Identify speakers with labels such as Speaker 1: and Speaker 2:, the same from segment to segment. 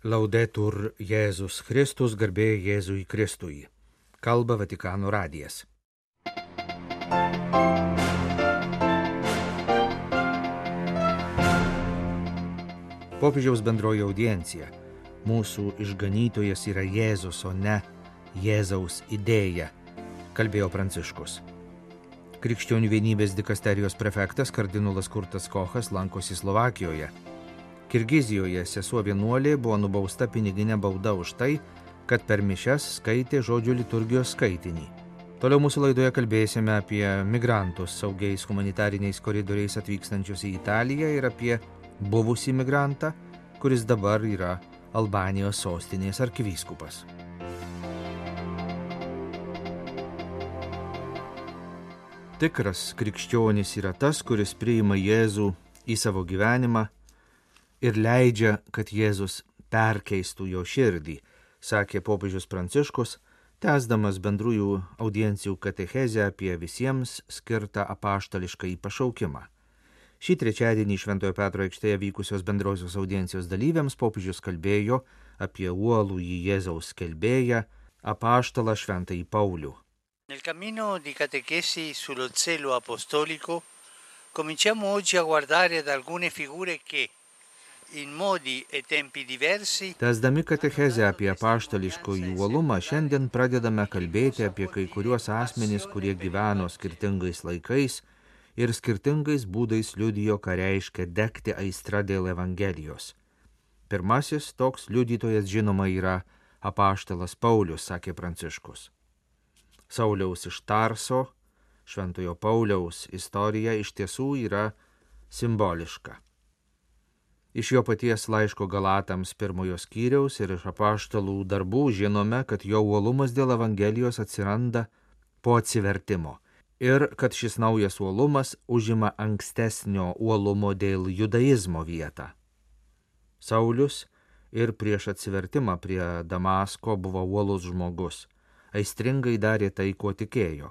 Speaker 1: Laudetur Jėzus Kristus garbė Jėzui Kristui. Kalba Vatikano radijas. Popiežiaus bendroji audiencija. Mūsų išganytojas yra Jėzus, o ne Jėzaus idėja, kalbėjo Pranciškus. Krikščionių vienybės dikasterijos prefektas kardinolas Kurtas Kochas lankosi Slovakijoje Kirgizijoje sesuo vienuolė buvo nubausta piniginė bauda už tai, kad per mišes skaitė žodžių liturgijos skaitinį. Toliau mūsų laidoje kalbėsime apie migrantus saugiais humanitariniais koridoriais atvykstančius į Italiją ir apie buvusį migrantą, kuris dabar yra Albanijos sostinės arkivyskupas. Tikras krikščionis yra tas, kuris priima Jėzų į savo gyvenimą ir leidžia, kad Jėzus perkeistų jo širdį, sakė popiežius Pranciškus, tęsdamas bendrųjų audiencijų katechezę apie visiems skirtą apaštališką į pašaukimą. Šį trečiadienį Šventojo Petro aikštėje vykusios bendrosios audiencijos dalyviams popiežius kalbėjo apie uolų į Jėzaus kelbėją apaštalą Šventąjį Paulių.
Speaker 2: Nel cammino di catechesi sullo zelo apostolico cominciamo oggi a guardare ad alcune figure che
Speaker 1: Tesdami katechezę apie paštališkojų uolumą, šiandien pradedame kalbėti apie kai kuriuos asmenys, kurie gyveno skirtingais laikais ir skirtingais būdais liudijo, ką reiškia degti aistra dėl Evangelijos. Pirmasis toks liudytojas žinoma yra apaštalas Paulius, sakė Pranciškus. Sauliaus iš Tarso, Šventojo Pauliaus istorija iš tiesų yra simboliška. Iš jo paties laiško Galatams pirmojo skyriaus ir iš apaštalų darbų žinome, kad jo uolumas dėl Evangelijos atsiranda po atsivertimo ir kad šis naujas uolumas užima ankstesnio uolumo dėl judaizmo vietą. Saulis ir prieš atsivertimą prie Damasko buvo uolus žmogus, aistringai darė tai, kuo tikėjo.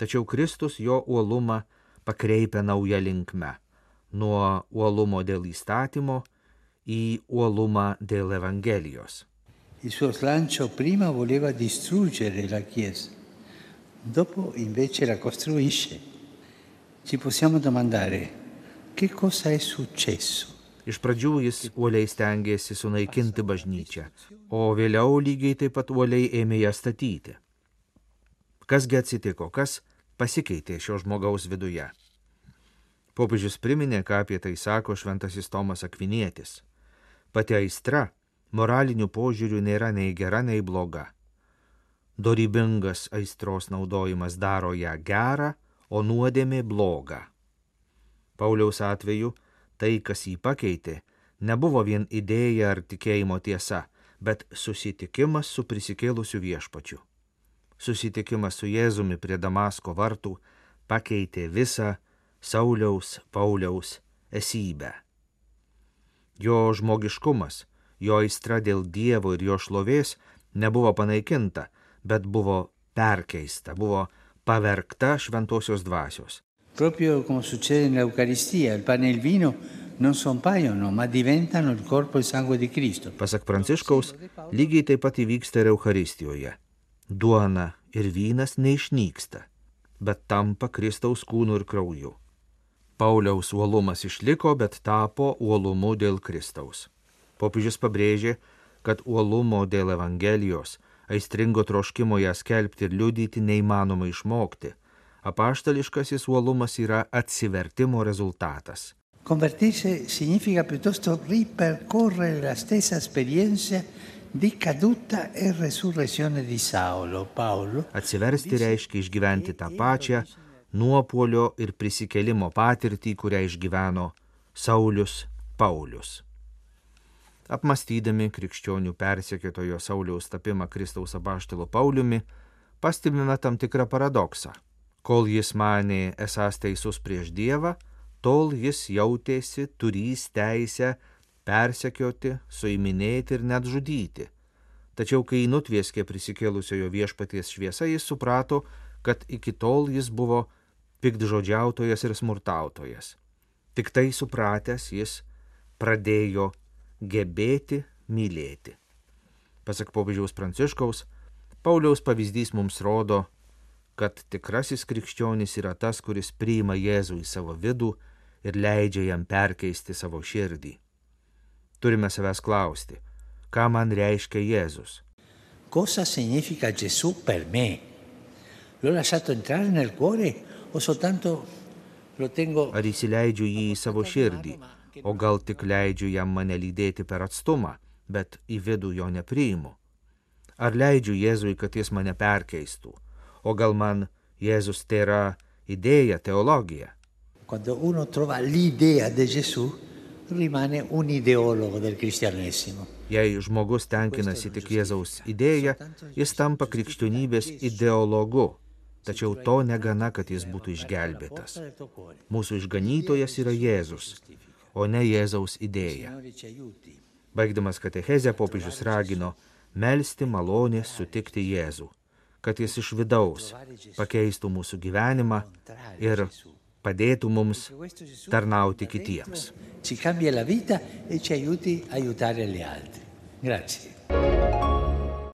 Speaker 1: Tačiau Kristus jo uolumą pakreipia naują linkmę nuo uolumo dėl įstatymo į uolumą dėl Evangelijos.
Speaker 2: Il suo slancio prima voleva distruggere la Chiesa, dopo invece la costruisce. Ci possiamo domandare che cosa è successo.
Speaker 1: Iš pradžių jis uoliai stengiasi sunaikinti bažnyčią, o vėliau lygiai taip pat uoliai ėmė ją statyti. Kasgi atsitiko, kas pasikeitė šio žmogaus viduje? Popiežius priminė, ką apie tai sako šventasis Tomas Akvinietis. Pati aistra moraliniu požiūriu nėra nei gera, nei bloga. Dorybingas aistros naudojimas daro ją gerą, o nuodėmė blogą. Pauliaus atveju tai, kas jį pakeitė, nebuvo vien idėja ar tikėjimo tiesa, bet susitikimas su prisikėlusiu viešpačiu. Susitikimas su Jėzumi prie Damasko vartų pakeitė visą Sauliaus Pauliaus esybę. Jo žmogiškumas, jo aistra dėl Dievo ir jo šlovės nebuvo panaikinta, bet buvo perkeista, buvo pavergta šventosios dvasios.
Speaker 2: Proprio come succede nell'Eucaristia, il pane e il vino non sompaiono, ma diventano il corpo e il sangue di Cristo.
Speaker 1: Pasak Pranciškaus, lygiai taip pat įvyksta ir Eucharistijoje. Duona ir vynas neišnyksta, bet tampa Kristaus kūnu ir krauju. Pauliaus uolumas išliko, bet tapo uolumu dėl Kristaus. Popiežius pabrėžė, kad uolumo dėl Evangelijos, aistringo troškimo ją skelbti ir liudyti neįmanoma išmokti. Apaštališkasis uolumas yra atsivertimo rezultatas.
Speaker 2: Convertirsi significa piuttosto ripercorrere la stessa esperienza di caduta e resurrezione di Saulo, Paolo.
Speaker 1: Atsiversti reiškia išgyventi tą pačią nuopuolio ir prisikelimo patirtį, kurią išgyveno Saulis Paulius. Apmastydami krikščionių persekėtojo Sauliaus tapimą Kristaus apaštalo Pauliumi, pastebime tam tikrą paradoksą. Kol jis manė esas teisus prieš Dievą, tol jis jautėsi turys teisę persekioti, suiminėti ir net žudyti. Tačiau kai nutvieskė prisikėlusiojo viešpaties šviesa, jis suprato, kad iki tol jis buvo pikdžodžiautojas ir smurtautojas. Tik tai supratęs jis pradėjo gebėti mylėti. Pasak popiežiaus Pranciškaus, Pauliaus pavyzdys mums rodo, kad tikrasis krikščionis yra tas, kuris priima Jėzų į savo vidų ir leidžia jam perkeisti savo širdį. Turime savęs klausti, ką man reiškia Jėzus.
Speaker 2: Cosa significa Gesù per me? L'ho lasciato entrare nel cuore
Speaker 1: Ar įsileidžiu jį į savo širdį, o gal tik leidžiu jam mane lydėti per atstumą, bet į vidų jo nepriimu? Ar leidžiu Jėzui, kad jis mane perkeistų, o gal man Jėzus tai yra idėja, teologija?
Speaker 2: Quando uno trova l'idea di Gesù, rimane un ideologo del cristianesimo.
Speaker 1: Jei žmogus tenkinasi tik Jėzaus idėja, jis tampa krikščionybės ideologu, tačiau to negana, kad jis būtų išgelbėtas. Mūsų išganytojas yra Jėzus, o ne Jėzaus idėja. Baigdamas katechezę popiežius ragino melstį malonės sutikti Jėzų, kad jis iš vidaus pakeistų mūsų gyvenimą ir padėtų mums tarnauti kitiems.
Speaker 2: Ci cambia la vita e ci aiuti aiutare gli altri. Grazie.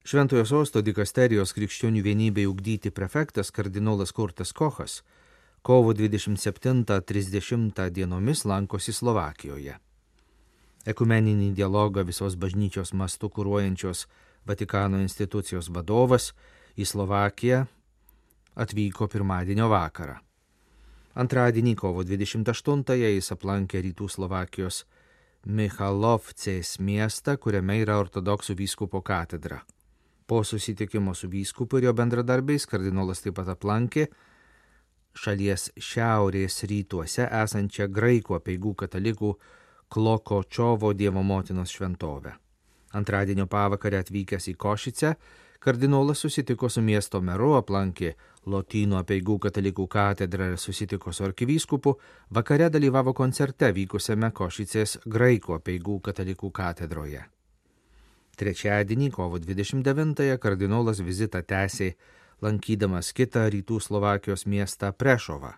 Speaker 1: Šventojo sosto dikasterijos krikščionių vienybei ugdyti prefektas kardinolas Kurtas Kochas kovo 27-30 dienomis lankosi Slovakijoje. Ekumeninį dialogą visos bažnyčios mastu kūruojančios Vatikano institucijos vadovas į Slovakiją atvyko pirmadienio vakarą. Antradienį kovo 28-ąją jis aplankė rytų Slovakijos Michalovcės miestą, kuriame yra ortodoksų vyskupo katedra. Po susitikimo su vyskupu ir jo bendradarbiais kardinolas taip pat aplankė šalies šiaurės rytuose esančią graikų apieigų katalikų Klokočiovo Dievo motinos šventovę. Antradienio pavakarę atvykęs į Košicę, kardinolas susitiko su miesto meru, aplankė Lotynų apieigų katalikų katedrą ir susitiko su arkivyskupu, vakare dalyvavo koncerte vykusiame Košicės graikų apieigų katalikų katedroje. Trečiadienį, kovo 29-ąją, kardinolas vizitą tęsė, lankydamas kitą rytų Slovakijos miestą Prešovą.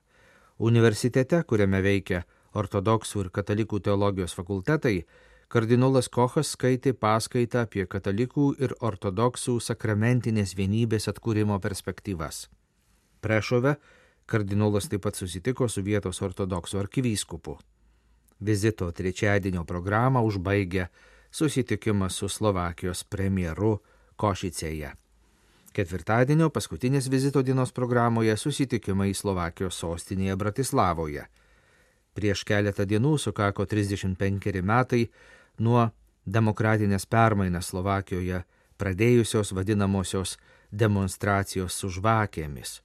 Speaker 1: Universitete, kuriame veikia ortodoksų ir katalikų teologijos fakultetai, kardinolas Kochas skaitė paskaitą apie katalikų ir ortodoksų sakramentinės vienybės atkūrimo perspektyvas. Prešove kardinolas taip pat susitiko su vietos ortodoksų arkivyskupu. Vizito trečiadienio programą užbaigė susitikimas su Slovakijos premjeru Košicėje. Ketvirtadienio paskutinės vizito dienos programoje susitikimai Slovakijos sostinėje Bratislavoje. Prieš keletą dienų sukako 35 metai nuo demokratinės permainas Slovakijoje pradėjusios vadinamosios demonstracijos su žvakėmis.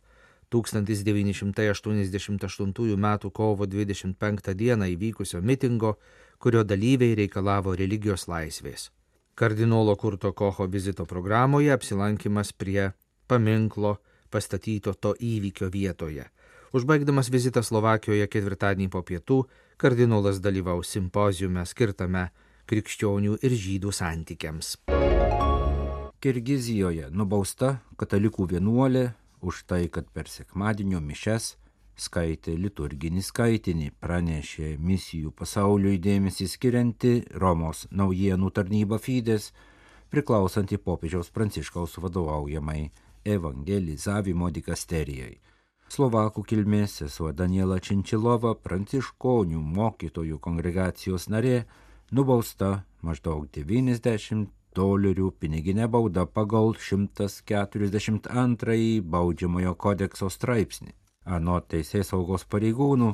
Speaker 1: 1988 m. kovo 25 d. įvykusio mitingo, kurio dalyviai reikalavo religijos laisvės. Kardinolo Kurto Kocho vizito programoje apsilankimas prie paminklo pastatyto to įvykio vietoje. Užbaigdamas vizitą Slovakijoje ketvirtadienį po pietų, kardinolas dalyvaus simpozijume skirtame krikščionių ir žydų santykiams.
Speaker 3: Kirgizijoje nubausta katalikų vienuolė už tai, kad per sekmadienio mišes skaitė liturginį skaitinį, pranešė misijų pasauliui dėmesį skirianti Romos naujienų tarnyba Fides, priklausanti popiežiaus Pranciškaus vadovaujamai evangelizavimo dikasterijai. Slovakų kilmės sesuo Daniela Činčilova, pranciškonių mokytojų kongregacijos narė, nubausta maždaug 90 dolerių piniginė bauda pagal 142 baudžiamojo kodekso straipsnį. Anot teisės saugos pareigūnų,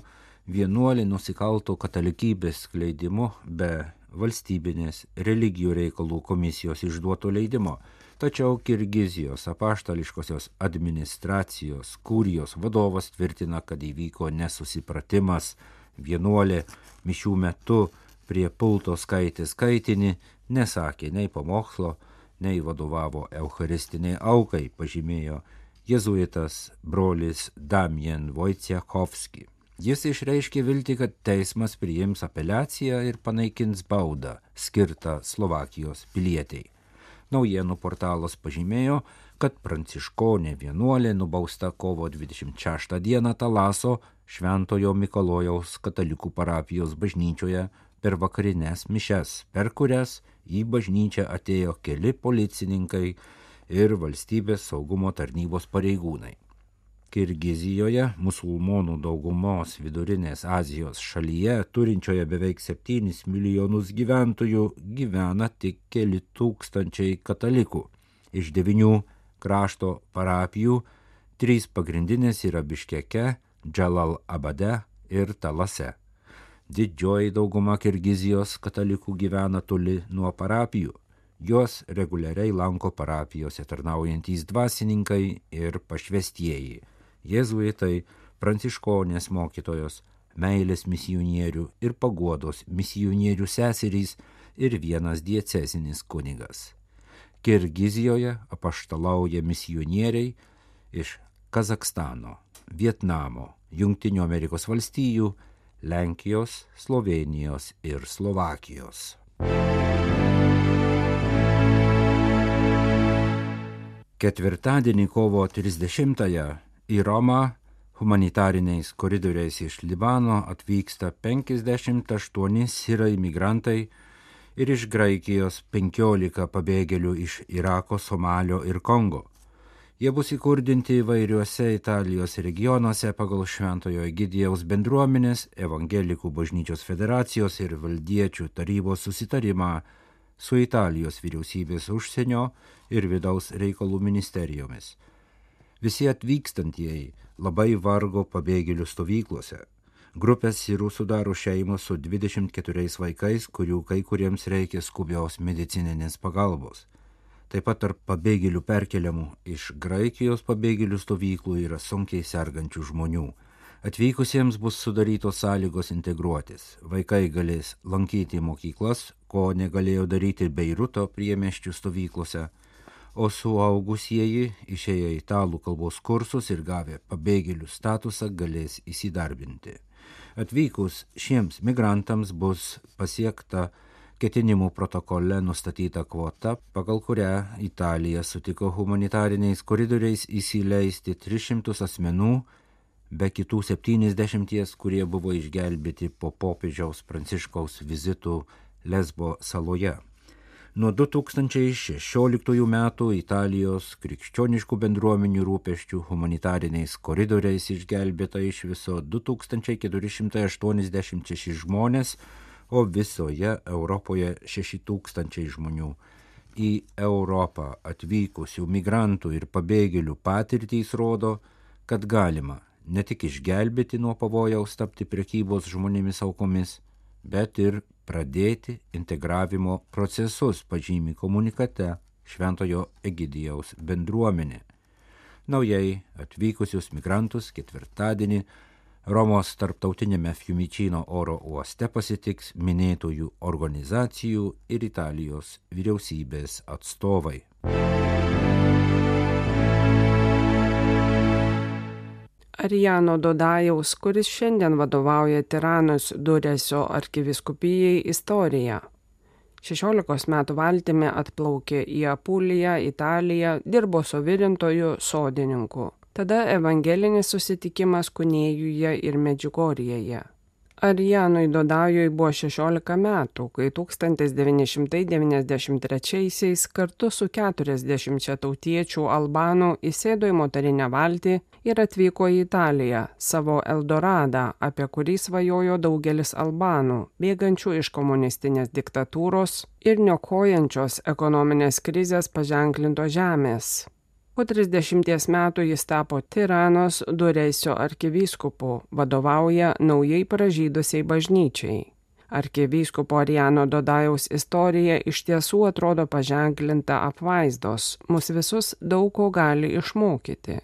Speaker 3: vienuolį nusikaltų katalikybės skleidimu be valstybinės religijų reikalų komisijos išduoto leidimo. Tačiau Kirgizijos apaštališkosios administracijos kūrijos vadovas tvirtina, kad įvyko nesusipratimas. Vienuolė mišių metu prie pulto skaitė skaitinį, nesakė nei pamokslo, nei vadovavo eucharistiniai aukai, pažymėjo jėzuitas brolis Damien Wojciechowski. Jis išreiškė viltį, kad teismas priims apeliaciją ir panaikins baudą skirtą Slovakijos pilietiai. Naujienų portalas pažymėjo, kad pranciškonė vienuolė nubausta kovo 26 dieną Talaso Šventojo Mikalojaus katalikų parapijos bažnyčioje per vakarinės mišes, per kurias į bažnyčią atėjo keli policininkai ir valstybės saugumo tarnybos pareigūnai. Kirgizijoje, musulmonų daugumos vidurinės Azijos šalyje, turinčioje beveik 7 milijonus gyventojų, gyvena tik keli tūkstančiai katalikų. Iš devinių krašto parapijų trys pagrindinės yra Biškeke, Džalal Abade ir Talase. Didžioji dauguma Kirgizijos katalikų gyvena toli nuo parapijų. Jos reguliariai lanko parapijose tarnaujantys dvasininkai ir pašvestieji jėzuitai, pranciškonės mokytojos, meilės misionierių ir paguodos misionierių seserys ir vienas diecezinis kunigas. Kirgizijoje apaštalauja misionieriai iš Kazakstano, Vietnamo, Junktinių Amerikos valstijų, Lenkijos, Slovenijos ir Slovakijos. Ketvirtadienį kovo 30-ąją į Romą humanitariniais koridoriais iš Libano atvyksta 58 sirai migrantai ir iš Graikijos 15 pabėgėlių iš Irako, Somalio ir Kongo. Jie bus įkurdinti įvairiuose Italijos regionuose pagal Šventojo Egidijaus bendruomenės, Evangelikų bažnyčios federacijos ir valdiečių tarybos susitarimą su Italijos vyriausybės užsienio ir vidaus reikalų ministerijomis. Visi atvykstantieji labai vargo pabėgėlių stovyklose. Grupės sirų sudaro šeimos su 24 vaikais, kurių kai kuriems reikia skubios medicininės pagalbos. Taip pat tarp pabėgėlių perkeliamų iš Graikijos pabėgėlių stovyklų yra sunkiai sergančių žmonių. Atvykusiems bus sudarytos sąlygos integruotis. Vaikai galės lankyti mokyklas, ko negalėjo daryti Beiruto priemeščių stovyklose o suaugusieji išėję italų kalbos kursus ir gavę pabėgėlių statusą galės įsidarbinti. Atvykus šiems migrantams bus pasiekta ketinimų protokole nustatyta kvota, pagal kurią Italija sutiko humanitariniais koridoriais įsileisti 300 asmenų, be kitų 70, kurie buvo išgelbėti po popiežiaus pranciškaus vizitų Lesbo saloje. Nuo 2016 metų Italijos krikščioniškų bendruomenių rūpeščių humanitariniais koridoriais išgelbėta iš viso 2486 žmonės, o visoje Europoje 6000 žmonių. Į Europą atvykusių migrantų ir pabėgėlių patirtys rodo, kad galima ne tik išgelbėti nuo pavojaus tapti prekybos žmonėmis aukomis, bet ir pradėti integravimo procesus, pažymi komunikate Šventojo Egidijaus bendruomenė. Naujai atvykusius migrantus ketvirtadienį Romos tarptautinėme Fiumicino oro uoste pasitiks minėtųjų organizacijų ir Italijos vyriausybės atstovai.
Speaker 4: Arijano Dodajaus, kuris šiandien vadovauja Tiranos Duresio arkiviskupijai istoriją. 16 metų valtimi atplaukė į Apuliją, Italiją, dirbo suvirintojų sodininku. Tada evangelinis susitikimas Kunėjuje ir Medžiugorėje. Arijanui Dodajui buvo 16 metų, kai 1993-aisiais kartu su 40 tautiečių albanų įsėdo į motorinę valtį ir atvyko į Italiją, savo Eldoradą, apie kurį svajojo daugelis albanų, bėgančių iš komunistinės diktatūros ir niokojančios ekonominės krizės paženklinto žemės. Po 30 metų jis tapo Tiranos Dureisio arkivyskupu, vadovauja naujai pražydusiai bažnyčiai. Arkivyskupo Ariano Dodajaus istorija iš tiesų atrodo paženklinta apvaizdos, mus visus daug ko gali išmokyti.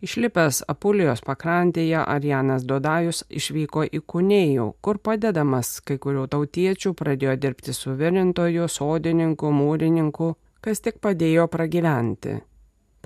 Speaker 4: Išlipęs Apulijos pakrantėje Arianas Dodajus išvyko į Kunėjų, kur padedamas kai kurių tautiečių pradėjo dirbti suvirintoju, sodininku, mūrininku, kas tik padėjo pragyventi.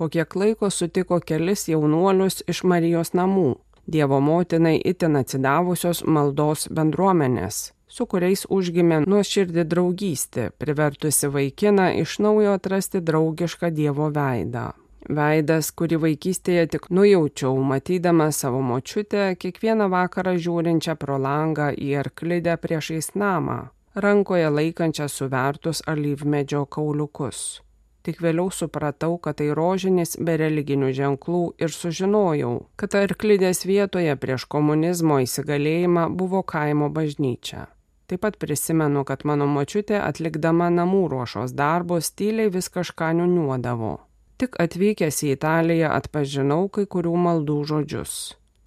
Speaker 4: Po kiek laiko sutiko kelis jaunuolius iš Marijos namų, Dievo motinai itin atsidavusios maldos bendruomenės, su kuriais užgimė nuoširdį draugystė, privertusi vaikiną iš naujo atrasti draugišką Dievo veidą. Veidas, kurį vaikystėje tik nujaučiau, matydama savo močiutę kiekvieną vakarą žiūrinčią pro langą į arklidę priešais namą, rankoje laikančią suvertus alyvmedžio kauliukus. Tik vėliau supratau, kad tai rožinis be religinių ženklų ir sužinojau, kad arklidės vietoje prieš komunizmo įsigalėjimą buvo kaimo bažnyčia. Taip pat prisimenu, kad mano močiutė atlikdama namų ruošos darbus tyliai vis kažką niuniuodavo. Tik atvykęs į Italiją atpažinau kai kurių maldų žodžius.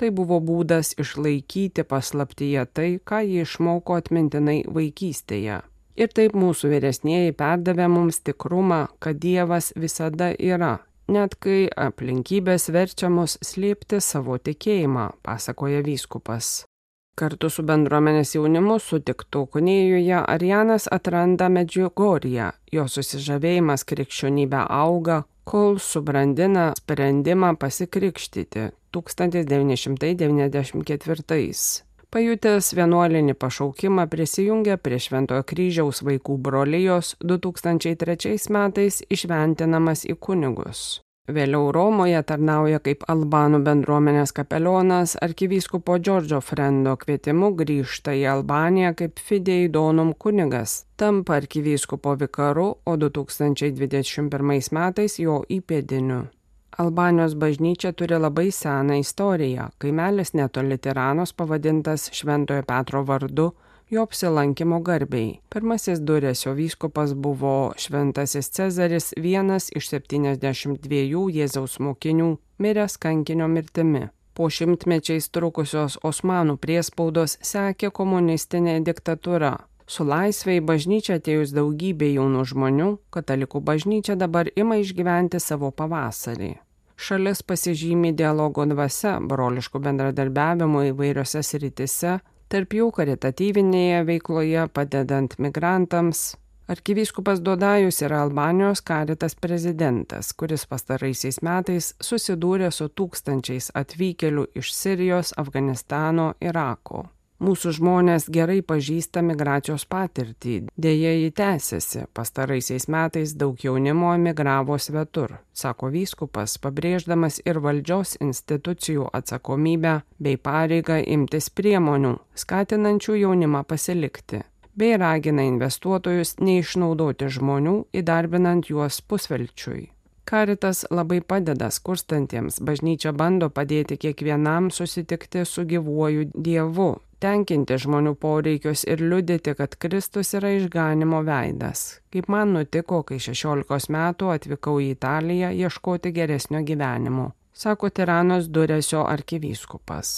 Speaker 4: Tai buvo būdas išlaikyti paslaptyje tai, ką jie išmoko atmintinai vaikystėje. Ir taip mūsų vyresnėji perdavė mums tikrumą, kad Dievas visada yra, net kai aplinkybės verčia mus slėpti savo tikėjimą, pasakoja vyskupas. Kartu su bendruomenės jaunimu sutiktų kunėjuje Arianas atranda Medžiugoriją, jo susižavėjimas krikščionybę auga, kol subrandina sprendimą pasikrikštyti 1994. Pajutęs vienuolinį pašaukimą prisijungė prie Šventojo kryžiaus vaikų brolyjos 2003 metais išventinamas į kunigus. Vėliau Romoje tarnauja kaip Albanų bendruomenės kapelionas, arkivyskupo Džordžo Frendo kvietimu grįžta į Albaniją kaip Fidei Donum kunigas, tampa arkivyskupo vikaru, o 2021 metais jo įpėdiniu. Albanijos bažnyčia turi labai seną istoriją. Kaimelis netoli Tiranos pavadintas Šventojo Petro vardu jo apsilankimo garbiai. Pirmasis duresio vyskupas buvo Šventasis Cezaris, vienas iš 72 Jėzaus mokinių, miręs kankinio mirtimi. Po šimtmečiais trukusios Osmanų priespaudos sekė komunistinė diktatūra. Su laisvė į bažnyčią atėjus daugybė jaunų žmonių, katalikų bažnyčia dabar ima išgyventi savo pavasarį šalis pasižymi dialogo dvasia, broliškų bendradarbiavimo įvairiose sritise, tarp jų karitatyvinėje veikloje padedant migrantams. Arkivyskupas Dodajus yra Albanijos karitas prezidentas, kuris pastaraisiais metais susidūrė su tūkstančiais atvykėlių iš Sirijos, Afganistano, Irako. Mūsų žmonės gerai pažįsta migracijos patirtį, dėja jį tęsiasi, pastaraisiais metais daug jaunimo emigravo svetur, sako vyskupas, pabrėždamas ir valdžios institucijų atsakomybę bei pareigą imtis priemonių, skatinančių jaunimą pasilikti, bei ragina investuotojus neišnaudoti žmonių, įdarbinant juos pusvelčiui. Karitas labai padeda skurstantiems, bažnyčia bando padėti kiekvienam susitikti su gyvuoju Dievu, tenkinti žmonių poreikius ir liudyti, kad Kristus yra išganimo veidas. Kaip man nutiko, kai 16 metų atvykau į Italiją ieškoti geresnio gyvenimo, sako Tiranos Duresio arkivyskupas.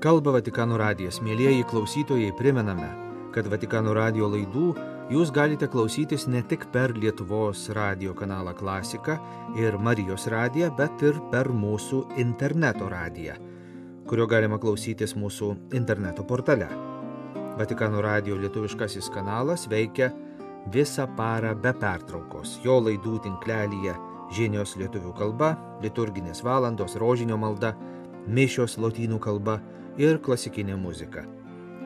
Speaker 1: Kalba Vatikano radijas. Mėlyjeji klausytojai, primename, kad Vatikano radijo laidų jūs galite klausytis ne tik per Lietuvos radio kanalą Klasika ir Marijos radiją, bet ir per mūsų interneto radiją, kurio galima klausytis mūsų interneto portale. Vatikano radio lietuviškasis kanalas veikia visą parą be pertraukos. Jo laidų tinklelyje žinios lietuvių kalba, liturginės valandos, rožinio malda, mišios lotynų kalba ir klasikinė muzika.